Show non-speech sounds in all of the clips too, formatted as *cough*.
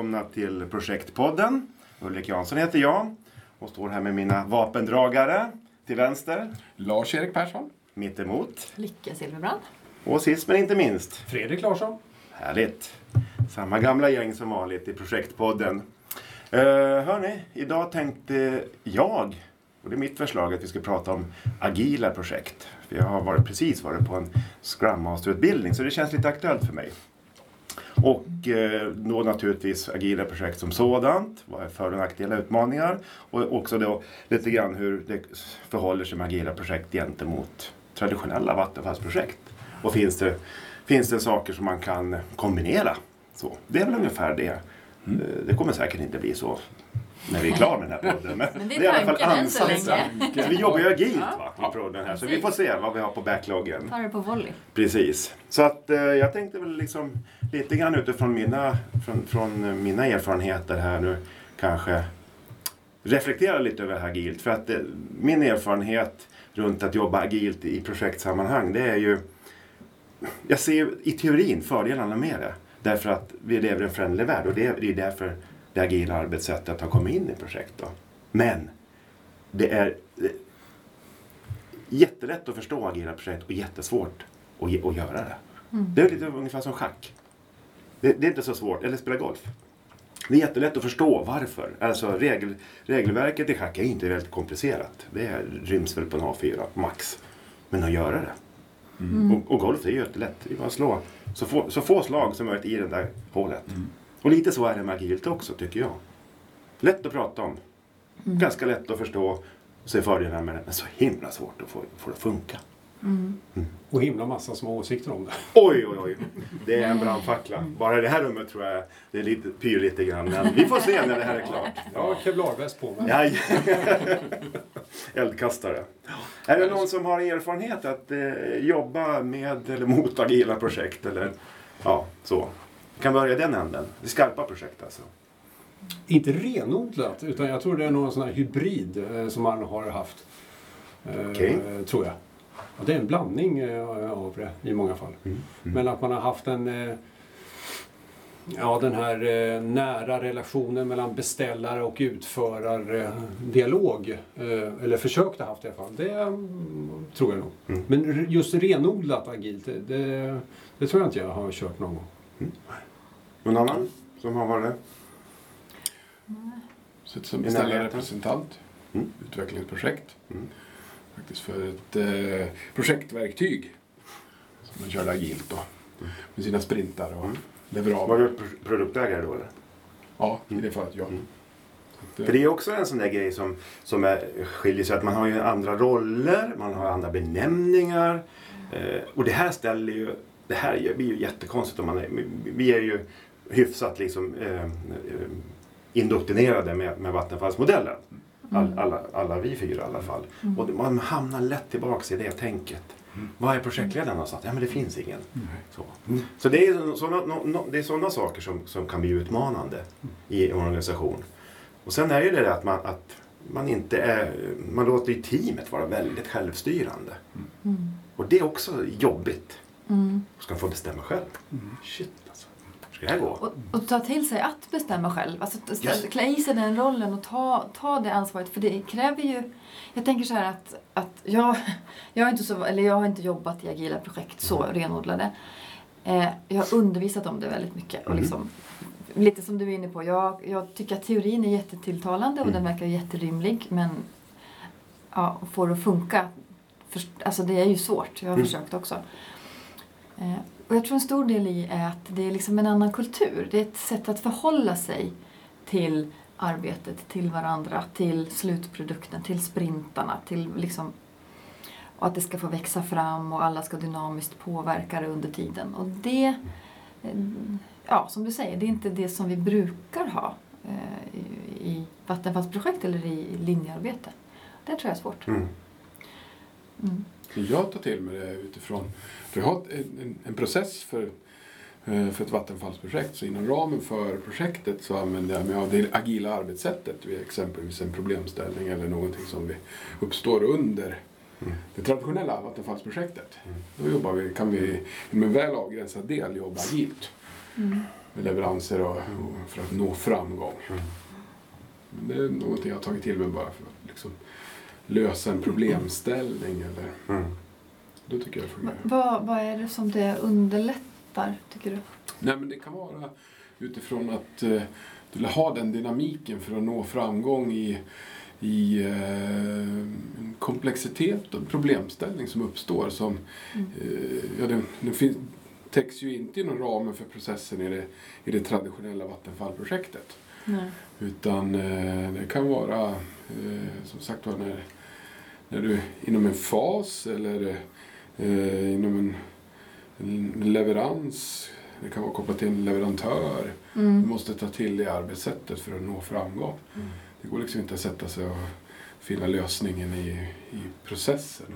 välkomna till Projektpodden. Ulrik Jansson heter jag och står här med mina vapendragare. Till vänster, Lars-Erik Persson. mittemot Lycka Silverbrand. och sist men inte minst, Fredrik Larsson. härligt, samma gamla gäng som vanligt i Projektpodden. Uh, hörni, idag tänkte jag, och det är mitt förslag, att vi ska prata om agila projekt. För jag har varit, precis varit på en Scrum Master-utbildning så det känns lite aktuellt för mig. Och eh, då naturligtvis agila projekt som sådant, vad är för och nackdelar, utmaningar och också då lite grann hur det förhåller sig med agila projekt gentemot traditionella vattenfallsprojekt. Och finns det, finns det saker som man kan kombinera? Så, det är väl ungefär det. Eh, Det kommer säkert inte bli så när vi är klara med den här podden. Men, Men det är i alla fall så ansatsen. Så vi jobbar ju agilt va, i podden här, så vi får se vad vi har på backloggen. Ta det på volley. Precis. Så att eh, jag tänkte väl liksom lite grann utifrån mina, från, från mina erfarenheter här nu kanske reflektera lite över agilt. För att eh, min erfarenhet runt att jobba agilt i projektsammanhang det är ju jag ser i teorin fördelarna med det. Därför att vi lever i en föränderlig värld och det är, det är därför det agila arbetssättet har kommit in i projekt. Då. Men det är jättelätt att förstå agila projekt och jättesvårt att, ge- att göra det. Det är lite ungefär som schack. Det, det är inte så svårt, eller spela golf. Det är jättelätt att förstå varför. Alltså regel, regelverket i schack är inte väldigt komplicerat. Det är, ryms väl på en A4 max. Men att göra det. Och, och golf är ju jättelätt. Det är bara att slå så få, så få slag som möjligt i det där hålet. Och lite så är det med agilt också tycker jag. Lätt att prata om. Ganska lätt att förstå och se fördelarna med det. Men så himla svårt att få, få det att funka. Och himla massa små åsikter om det. Oj, oj, oj. Det är en brandfackla. Bara det här rummet tror jag det är lite, pyr lite grann. Men vi får se när det här är klart. Jag har kevlarväst på mig. Ja. Eldkastare. Är det någon som har erfarenhet att eh, jobba med eller mot agila projekt? Eller, ja, så. Kan börja i den änden. Det är skarpa projekt alltså. Inte renodlat, utan jag tror det är någon sån här hybrid eh, som man har haft. Eh, Okej. Tror jag. Och det är en blandning eh, av det i många fall. Men att man har haft en Ja, den här eh, nära relationen mellan beställare och utförardialog. Eh, eller försökt ha haft i alla fall. Det mm, tror jag nog. Mm. Men just renodlat agilt, det, det, tror jag inte jag har kört någon gång. Någon annan som har varit det? Suttit som beställarrepresentant. Mm. Utvecklingsprojekt. Mm. Faktiskt för ett eh, projektverktyg. Som man körde agilt då. Med sina sprintar och Mm. leveravler. Var du pro- produktägare då eller? Ja, i det fallet ja. Mm. För det är också en sån där grej som, som är, skiljer sig. Att man har ju andra roller, man har andra benämningar. Eh, och det här ställer ju, det här är ju- blir ju jättekonstigt om man är, vi är ju hyfsat liksom eh, eh, indoktrinerade med, med Vattenfallsmodellen. All, alla, alla vi fyra i alla fall. Och det- man hamnar lätt tillbaks i det tänket. Vad är projektledaren någonstans? Ja men det finns ingen. Så, så det är sådana no, no, det är såna saker som, som kan bli utmanande i en organisation. Och sen är ju det där att man, att man inte är, man låter ju teamet vara väldigt självstyrande. Och det är också jobbigt. Mm. Ska få bestämma själv. Shit ska det här gå? Och, och ta till sig att bestämma själv. Alltså, Just. klä i sig den rollen och ta, ta det ansvaret. För det kräver ju... Jag tänker så här att, att jag, *laughs* jag, har inte så, eller jag har inte jobbat i agila projekt så renodlade. Eh, jag har undervisat om det väldigt mycket. Och Mm. liksom, lite som du är inne på. Jag, jag tycker att teorin är jättetilltalande och Mm. den verkar jätterimlig. Men ja, få det att funka. För, alltså det är ju svårt. Jag har Mm. försökt också. Eh, och jag tror en stor del i är att det är liksom en annan kultur. Det är ett sätt att förhålla sig till arbetet, till varandra, till slutprodukten, till sprintarna, till liksom och att det ska få växa fram och alla ska dynamiskt påverka det under tiden. Och det, eh, ja som du säger, det är inte det som vi brukar ha eh, i, i vattenfallsprojekt eller i linjearbete. Det tror jag är svårt. Mm. Mm. Så jag tar till mig det utifrån, för jag har en, en, en process för, eh, för ett vattenfallsprojekt. Så inom ramen för projektet så använder jag mig av det agila arbetssättet vid exempelvis en problemställning eller någonting som vi uppstår under Mm. det traditionella vattenfallsprojektet. Mm. Då jobbar vi, kan vi med en väl avgränsad del jobba agilt. med leveranser och, och för att nå framgång. Mm. Men det är någonting jag har tagit till mig bara för att liksom lösa en problemställning. Eller, Mm. då tycker jag det fungerar. Vad, vad är det som det underlättar, tycker du? Nej, men det kan vara utifrån att eh, du vill ha den dynamiken för att nå framgång i, i eh, komplexitet och problemställning som uppstår. Som, eh, ja, den, den finns, täcks ju inte inom ramen för processen i det, i det traditionella Vattenfallprojektet. Nej. Utan eh, det kan vara som sagt var när, när du inom en fas eller eh, inom en, leverans. Det kan vara kopplat till en leverantör. Du Mm. måste ta till det arbetssättet för att nå framgång. Mm. Det går liksom inte att sätta sig och finna lösningen i, i processen.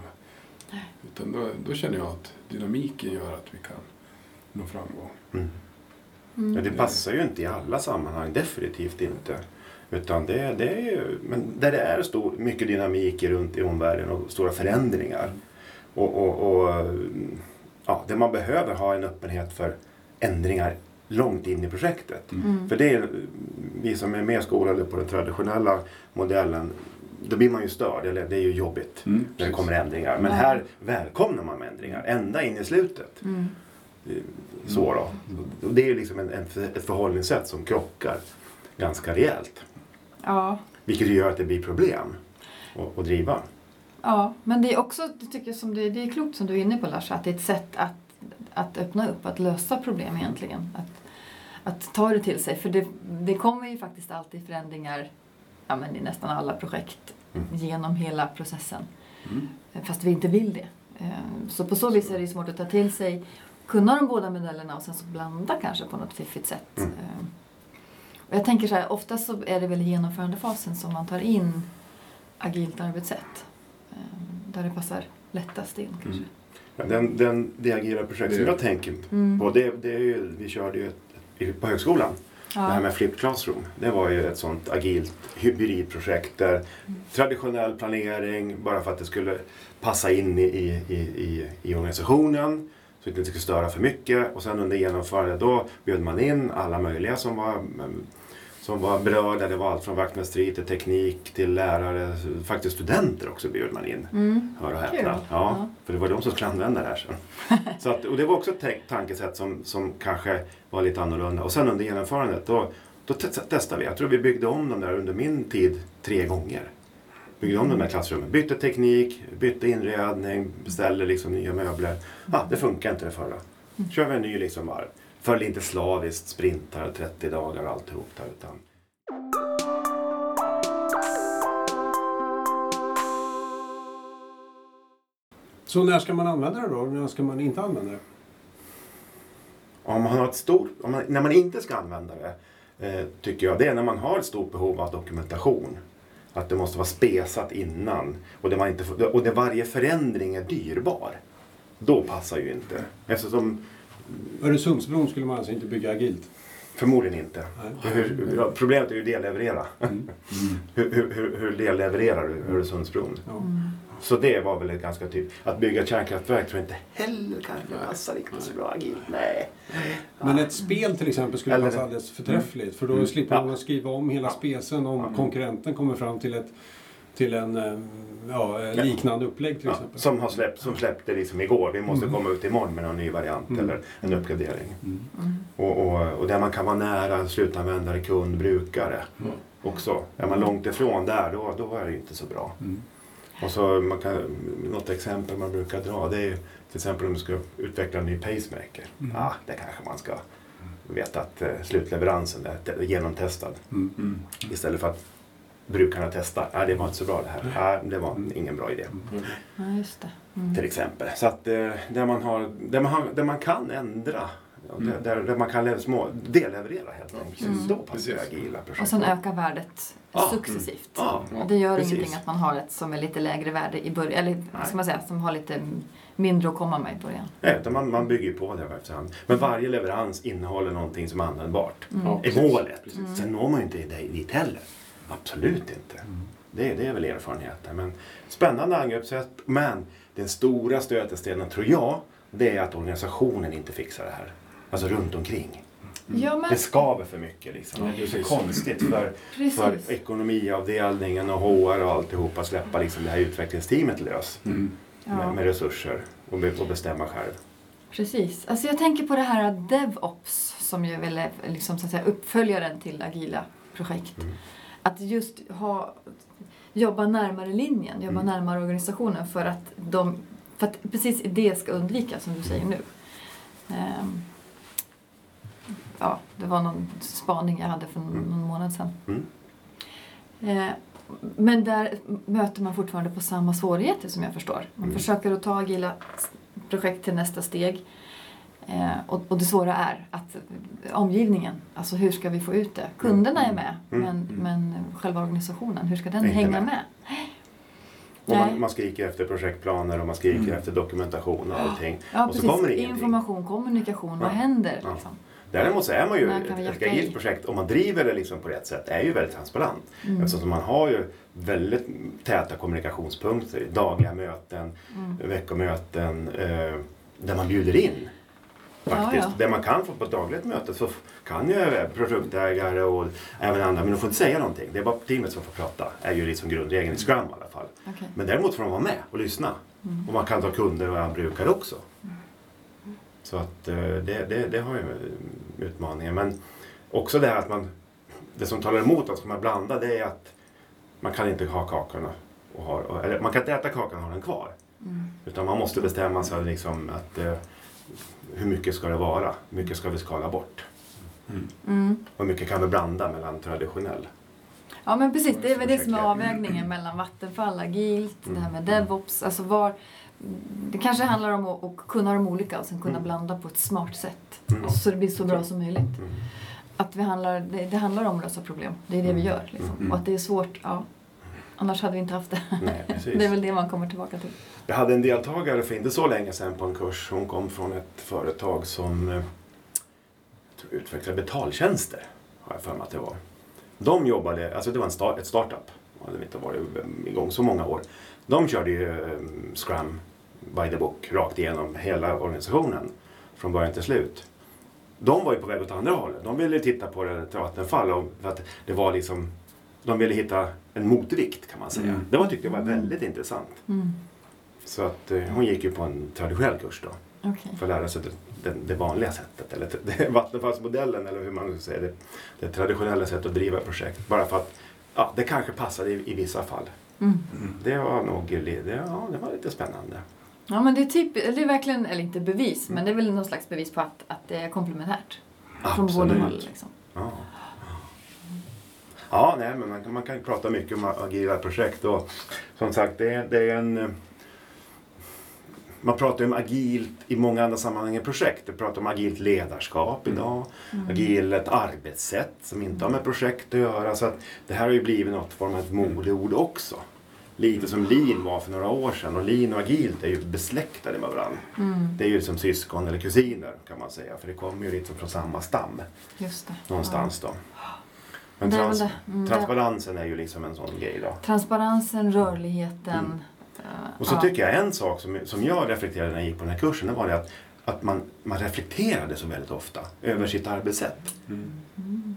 Nej. Utan då, då känner jag att dynamiken gör att vi kan nå framgång. Mm. Mm. Ja, det passar ju inte i alla sammanhang, definitivt inte. Utan det, det är ju, men där det är stor, mycket dynamik runt i omvärlden och stora förändringar. Och, och, och ja, där man behöver ha en öppenhet för ändringar långt in i projektet. Mm. För det är vi som är mer skolade på den traditionella modellen, då blir man ju störd, eller det är ju jobbigt Mm, när det kommer ändringar. Men Ja. här välkomnar man ändringar, ända in i slutet. Mm. Så då. Och det är ju liksom en, en, ett förhållningssätt som krockar ganska rejält. Ja. Vilket gör att det blir problem att, driva. ja, men det är också, tycker jag, som det, det är klokt som du är inne på Lars, att det är ett sätt att, att öppna upp, att lösa problem egentligen. Att, att ta det till sig, för det, det kommer ju faktiskt alltid förändringar ja, men i nästan alla projekt Mm. genom hela processen. Mm. Fast vi inte vill det. Eh, Så på så vis är det ju svårt att ta till sig, kunna de båda modellerna och sen så blanda kanske på något fiffigt sätt. Mm. Och jag tänker så här, ofta så är det väl i genomförandefasen som man tar in agilt arbetssätt. eh, Där det passar lättast in kanske. Mm. Ja, Den, den, det agila projekt som jag tänker Mm. på, det, det är ju, vi körde ju ett, på högskolan. Det här Ja. med Flip Classroom. Det var ju ett sånt agilt hybridprojekt där traditionell planering bara för att det skulle passa in i, i, i, i organisationen så att det inte skulle störa för mycket. Och sen under genomförandet då bjöd man in alla möjliga som var, som var berörda. Det var allt från vaktmästeri till teknik till lärare. Faktiskt studenter också bjöd man in. Mm. Hör och häpna. Ja, Ja. För det var de som skulle använda det här sen. *laughs* Så att, och det var också ett tankesätt som, som kanske var lite annorlunda. Och sen under genomförandet då, då te- testade vi. Jag tror vi byggde om dem där under min tid tre gånger. Byggde om de där klassrummen. Bytte teknik, bytte inredning, beställde liksom nya möbler. Ja, det funkar inte det förra. Kör vi en ny liksom varv. Följ inte slaviskt sprintar 30 dagar och alltihop där. Utan Så när ska man använda det då? När ska man inte använda det? Om man har ett stort, om man, när man inte ska använda det, eh, tycker jag, det är när man har ett stort behov av dokumentation. Att det måste vara spesat innan och det, man inte får, och det varje förändring är dyrbar. Då passar ju inte. Eftersom, Öresundsbron skulle man alltså inte bygga agilt förmodligen inte. Hur, ja, problemet är ju delleverera. hur, hur, hur, hur dellevererar du Öresundsbron? Mm. Så det var väl ett ganska typ. Att bygga kärnkraftverk tror jag inte heller kanske passar riktigt så bra agilt. Nej. Men ett spel till exempel skulle Eller- passa alldeles förträffligt. För då Mm. slipper man skriva om hela Ja. specen om konkurrenten kommer fram till ett till en eh, ja, liknande upplägg till Ja, exempel. som, har släppt, som släppte liksom igår. Vi måste Mm. komma ut imorgon med någon ny variant Mm. eller en uppgradering. Mm. Och, och, och där man kan vara nära slutanvändare, kund, brukare också. Är man långt ifrån där då, då är det inte så bra. Mm. Och så man kan, något exempel man brukar dra det är ju till exempel om du ska utveckla en ny pacemaker. Mm. Ja, det kanske man ska veta att eh, slutleveransen är te- genomtestad. Mm. Istället för att brukarna testar. Ja, det var inte så bra det här. Ja, det var Mm. ingen bra idé. Mm. Ja, just det. Mm. Till exempel. Så att eh, där, man har, där, man har, där man kan ändra. Mm. Där, där man kan små, delleverera helt enkelt. Mm. Då passar Precis. agila projekt. Och sen öka värdet Ja. successivt. Ja, Ja, det gör precis. ingenting att man har ett som är lite lägre värde i början, eller vad ska man säga, som har lite mindre att komma med i början. Nej, utan man, man bygger ju på det efterhand. Men varje leverans innehåller någonting som är användbart. Mm. Ja, är målet. Sen når man ju inte dit heller. Absolut inte. Det, det är väl erfarenheten. Men spännande angreppssätt. Men den stora stötestenen tror jag, det är att organisationen inte fixar det här. Alltså runt omkring. Ja, men Det skaver för mycket liksom. Ja, det blir så konstigt för, för ekonomiavdelningen och HR och alltihopa släppa liksom det här utvecklingsteamet lös Mm. Ja. med, med resurser och, be, och bestämma själv. Precis. Alltså jag tänker på det här att DevOps som ju väl är liksom, så att säga, uppföljaren till agila projekt. Mm. Att just ha, jobba närmare linjen, jobba Mm. närmare organisationen för att, de, för att precis det ska undvikas som du säger nu. Ehm, ja, det var någon spaning jag hade för någon, Mm. månad sedan. Mm. Eh, men där möter man fortfarande på samma svårigheter som jag förstår. Man Mm. försöker att ta agila projekt till nästa steg. Eh, och, och det svåra är att omgivningen, alltså hur ska vi få ut det? Kunderna är med, Mm. men, Mm. men själva organisationen, hur ska den hänga med. med? Och man, man skriker efter projektplaner och man skriker Mm. efter dokumentation och allting. Ja, och så precis. kommer det ingenting. Information, kommunikation, vad Ja. händer? Ja. Liksom? Däremot så är man ju, ett, agilt projekt, om man driver det liksom på rätt sätt, är ju väldigt transparent. Mm. Eftersom man har ju väldigt täta kommunikationspunkter, dagliga möten, Mm. veckomöten, eh, där man bjuder in. Faktiskt. Ja, ja. Det man kan få på ett dagligt möte så kan ju produktägare och även andra, men de får inte säga någonting. Det är bara teamet som får prata, är ju liksom grundregeln i Scrum i alla fall. Okej. Men däremot får de vara med och lyssna. Mm. Och man kan ta kunder och brukare också. Så att eh, det, det, det har ju utmaningar. Men också det här att man, det som talar emot att man blanda det är att man kan inte ha kakorna och ha, eller man kan inte äta kakan och ha den kvar. Mm. Utan man måste bestämma sig liksom att eh, hur mycket ska det vara? Hur mycket ska vi skala bort? Mm. Och hur mycket kan vi blanda mellan traditionell? Ja men precis, det är väl det som är avvägningen mellan Vattenfall, agilt, det här med Mm. DevOps. Alltså var, det kanske handlar om att, att kunna de olika och sen kunna Mm. blanda på ett smart sätt. Mm. Så det blir så bra som möjligt. Mm. Att vi handlar, det, det handlar om att lösa problem. Det är det vi Mm. gör. Liksom. Mm. Och att det är svårt, ja. Annars hade vi inte haft det. Nej, *laughs* precis. Det är väl det man kommer tillbaka till. Jag hade en deltagare för inte så länge sedan på en kurs. Hon kom från ett företag som eh, utvecklar betaltjänster. Har jag för mig att det var. De jobbade, alltså det var en start, ett startup. De hade inte varit igång så många år. De körde ju eh, Scrum by the book rakt igenom hela organisationen. Från början till slut. De var ju på väg åt andra hållet. De ville titta på det till Vattenfall. För att det var liksom, de ville hitta en motvikt kan man säga. Mm. Det var, tyckte jag var väldigt intressant. Mm. Så att eh, hon gick ju på en traditionell kurs då. Okej. För att lära sig det, det, det vanliga sättet. Eller *laughs* det, Vattenfallsmodellen eller hur man ska säga det. Det traditionella sättet att driva projekt. Bara för att ja, det kanske passade i, i vissa fall. Mm. Det var nog det, ja, det var lite spännande. Ja men det är, typ, det är verkligen, eller inte bevis, men det är väl någon slags bevis på att, att det är komplementärt. Från båda Absolut. håll liksom. Ja. Ja, nej, men man, kan- man kan prata mycket om agila projekt och som sagt det, är- det är en... Man pratar ju om agilt i många andra sammanhang än projekt. Vi pratar om agilt ledarskap idag. Mm. Agilt arbetssätt som inte har med projekt att göra. Så att det här har ju blivit något form av ett modeord också. Lite som lean var för några år sedan. Och lean och agilt är ju besläktade med varandra. Mm. Det är ju som syskon eller kusiner kan man säga. För det kommer ju liksom från samma stam Just det. någonstans då. Men trans- det. Mm, transparensen är ju liksom en sån grej då. Transparensen, rörligheten. eh, Och så ja. tycker jag en sak som, som jag reflekterade när jag gick på den här kursen, det var det att, att man, man reflekterade så väldigt ofta över sitt arbetssätt. Mm.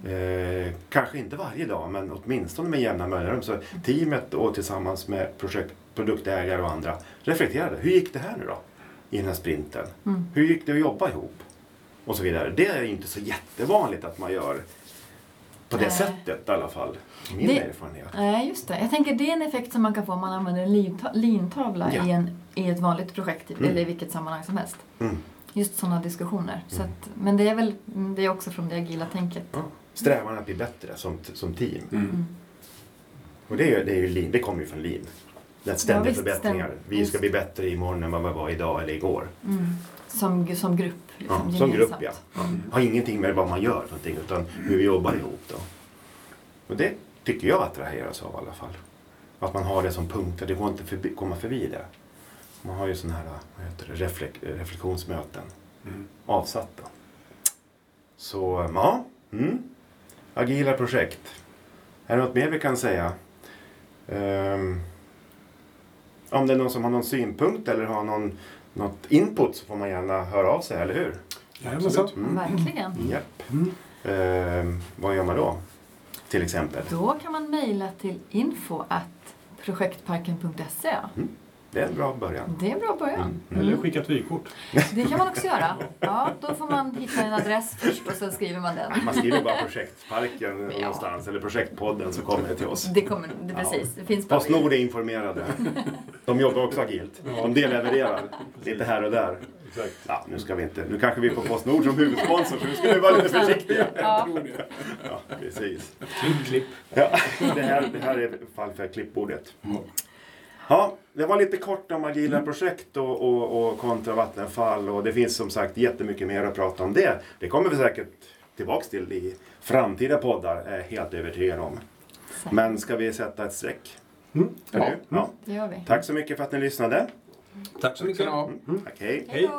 Eh, kanske inte varje dag, men åtminstone med jämna mellanrum. Så teamet och tillsammans med projekt, produktägare och andra reflekterade. Hur gick det här nu då? I den här sprinten. Mm. Hur gick det att jobba ihop? Och så vidare. Det är inte så jättevanligt att man gör på det Nej. sättet i alla fall. Min Det- erfarenhet. Nej, just det. Jag tänker det är en effekt som man kan få om man använder en linta- lintavla Ja. i, en, i ett vanligt projekt, Mm. eller i vilket sammanhang som helst. Mm. Just sådana diskussioner. Så Mm. att, men det är väl det är också från det agila tänket. Ja. Strävan att bli bättre som, som team. Mm. Mm. Och det, är, det, är ju lean, det kommer ju från lean. Det ständiga visst, förbättringar. Vi ska bli bättre imorgon än vad vi var idag eller igår. Mm. Som, som grupp. Liksom, Ja, som grupp ja. ja. Har ingenting med vad man gör för någonting utan hur vi jobbar ihop då. Och det tycker jag attraheras av i alla fall. Att man har det som punkter, det går inte förbi, komma förbi det. Man har ju sådana här vad heter det, reflek, reflektionsmöten Mm. avsatta. Så ja, mm. agila projekt. Är det något mer vi kan säga? Ehm, om det är någon som har någon synpunkt eller har någon, något input så får man gärna höra av sig, eller hur? Jajamensan. Absolut. Verkligen. Japp. Eh, vad gör man då? Till exempel. Då kan man mejla till info projektparken.se. Det är en bra början. Det är en bra början. Eller skicka ett vykort. *laughs* Det kan man också göra. Ja, då får man hitta en adress först och sen skriver man den. Man skriver bara projektparken *laughs* någonstans eller projektpodden så kommer det till oss. Det kommer, det, precis. Det finns Postnord är informerade. *laughs* De jobbar också agilt. De dellevererar. Lite här och där. Ja, nu ska vi inte. Nu kanske vi får Postnord som huvudsponsor så nu ska vi vara lite försiktiga. Ja, Ja, precis. Klipp. Ja, det, här, det här är fall för klippbordet. Ja, det var lite kort om agila projekt och, och, och kontra Vattenfall och det finns som sagt jättemycket mer att prata om det. Det kommer vi säkert tillbaks till i framtida poddar, är jag helt övertygad om. Men ska vi sätta ett streck? Mm. Ja. Ja. det gör vi. Tack så mycket för att ni lyssnade. Tack så mycket. Ni ha. Tack, hej. Hej!